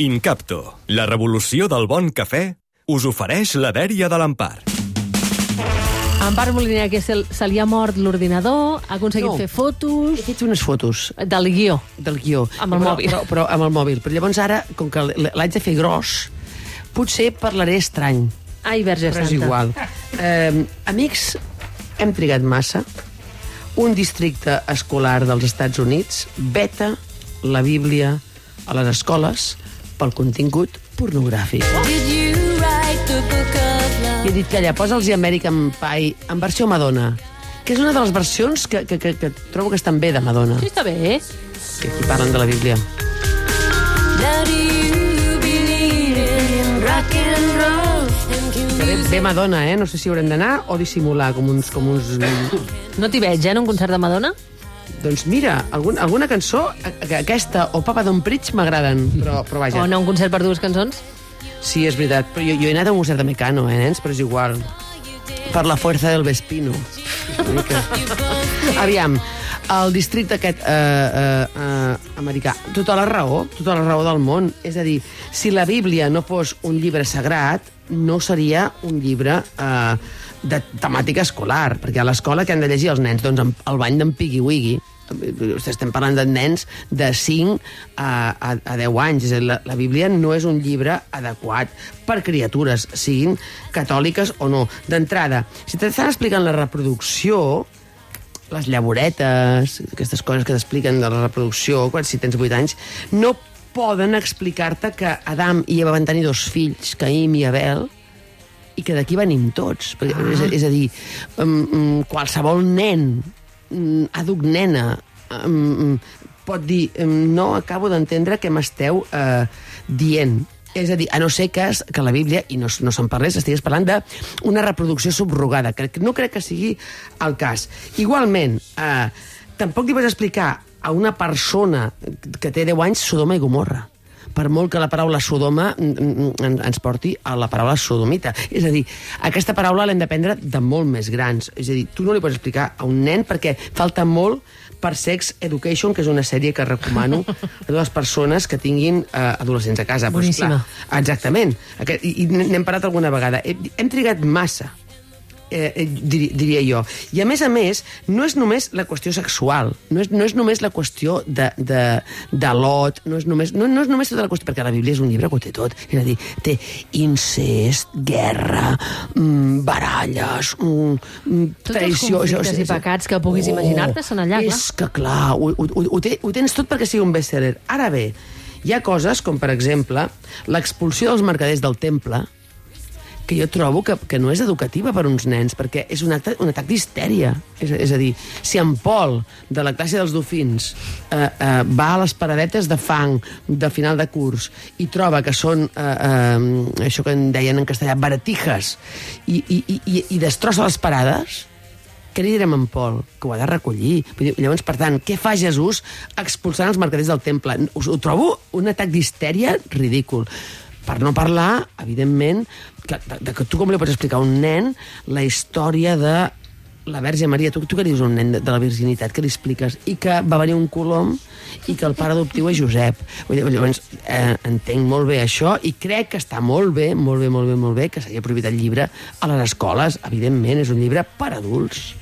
Incapto, la revolució del bon cafè, us ofereix la dèria de l'Empar. Empar Moliner, que se, se li ha mort l'ordinador, ha aconseguit No. fer fotos He fet unes fotos del guió. del guió. Amb el però, mòbil. Però, però amb el mòbil. Però llavors ara, com que l'haig de fer gros, potser parlaré estrany, Ai, Verge però és Santa. igual. Eh, amics, hem trigat massa. Un districte escolar dels Estats Units veta la Bíblia a les escoles pel contingut pornogràfic. I he dit que allà posa els American Pie en versió Madonna, que és una de les versions que, que, que, que trobo que estan bé de Madonna, Sí, està bé. que aquí parlen de la Bíblia. Que bé, bé Madonna, eh? No sé si haurem d'anar o dissimular com uns... Com uns... No t'hi veig, eh, en un concert de Madonna? Doncs mira, algun, alguna cançó, aquesta o Papa Don Pritch m'agraden, però, però vaja. O anar a un concert per dues cançons? Sí, és veritat, però jo, jo he anat a un concert de Mecano, eh, nens? Però és igual. Per la fuerza del Vespino. Aviam, el districte aquest eh, eh, eh, americà, tota la raó, tota la raó del món. És a dir, si la Bíblia no fos un llibre sagrat, no seria un llibre eh, de temàtica escolar, perquè a l'escola que han de llegir els nens? Doncs el bany d'en Piggy Wiggy, estem parlant de nens de 5 a, a, a 10 anys. És a dir, la, la Bíblia no és un llibre adequat per criatures, siguin catòliques o no. D'entrada, si t'estan explicant la reproducció, les llavoretes, aquestes coses que t'expliquen de la reproducció, quan si tens 8 anys, no poden explicar-te que Adam i Eva van tenir dos fills, Caïm i Abel, i que d'aquí venim tots. Perquè, ah. és, a- és a dir, um, um, qualsevol nen, um, àduc nena, um, pot dir um, no acabo d'entendre què m'esteu uh, dient. És a dir, a no ser que, es- que la Bíblia, i no, no se'n parlés, estigués parlant d'una reproducció subrogada, que no crec que sigui el cas. Igualment, eh, tampoc li vas explicar a una persona que té 10 anys Sodoma i Gomorra per molt que la paraula Sodoma en- ens porti a la paraula sodomita. És a dir, aquesta paraula l'hem d'aprendre de molt més grans. És a dir, tu no li pots explicar a un nen perquè falta molt per Sex Education, que és una sèrie que recomano a les persones que tinguin eh, adolescents a casa. Boníssima. clar, exactament. I, i n'hem parlat alguna vegada. Hem trigat massa eh, eh, diri, diria jo. I a més a més, no és només la qüestió sexual, no és, no és només la qüestió de, de, de lot, no és, només, no, no és només tota la qüestió, perquè la Bíblia és un llibre que ho té tot, és a dir, té incest, guerra, mm, baralles, mm, mm, Tots els traïció... conflictes i pecats que puguis imaginar-te són allà, clar. És que clar, ho, ho, ho, té, ho tens tot perquè sigui un bestseller. Ara bé, hi ha coses com, per exemple, l'expulsió dels mercaders del temple, que jo trobo que, que no és educativa per uns nens, perquè és un, acte, un atac d'histèria. És, és a dir, si en Pol, de la classe dels dofins, eh, eh, va a les paradetes de fang de final de curs i troba que són, eh, eh, això que en deien en castellà, baratijas, i, i, i, i- destrossa les parades, què li direm en Pol? Que ho ha de recollir. Llavors, per tant, què fa Jesús expulsant els mercaders del temple? Us ho trobo un atac d'histèria ridícul. Per no parlar, evidentment, que, de, de que tu com li pots explicar a un nen la història de la Verge Maria, tu, tu què dius a un nen de, de la virginitat, que li expliques? I que va venir un colom i que el pare adoptiu és Josep. Vull dir, llavors, eh, entenc molt bé això i crec que està molt bé, molt bé, molt bé, molt bé que s'hagi prohibit el llibre a les escoles. Evidentment, és un llibre per adults.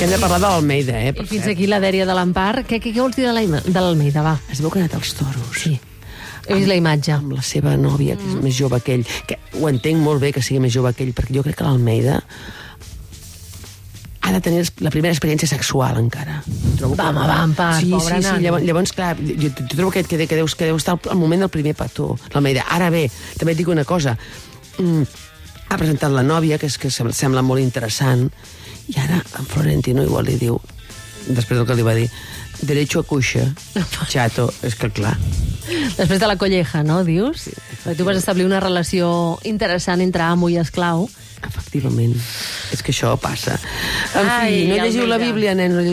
Que hem de parlar de l'Almeida, eh? per I fins cert. aquí la dèria de l'Empar. Què, què, què vols dir de l'Alme- de l'Almeida, va? Es veu que ha anat als toros. Sí. He vist la imatge. Amb la seva nòvia, que és més jove que ell. Que ho entenc molt bé que sigui més jove que ell, perquè jo crec que l'Almeida ha de tenir la primera experiència sexual encara. Trobo Va, home, va, Empar, sí, pobre sí, sí, llavors, llavors, clar, jo, jo trobo que, que, que, deus, que deu estar al moment del primer petó, l'Almeida. Ara bé, també et dic una cosa. Mm, ha presentat la nòvia, que, és, que sem- sembla molt interessant, i ara en Florentino igual li diu, després del que li va dir, derecho a cuixa, chato, és que clar. Després de la colleja, no, dius? Sí. Tu vas establir una relació interessant entre amo i esclau. Efectivament. És que això passa. En fi, Ai, no llegiu la. Bíblia, nens, no llegiu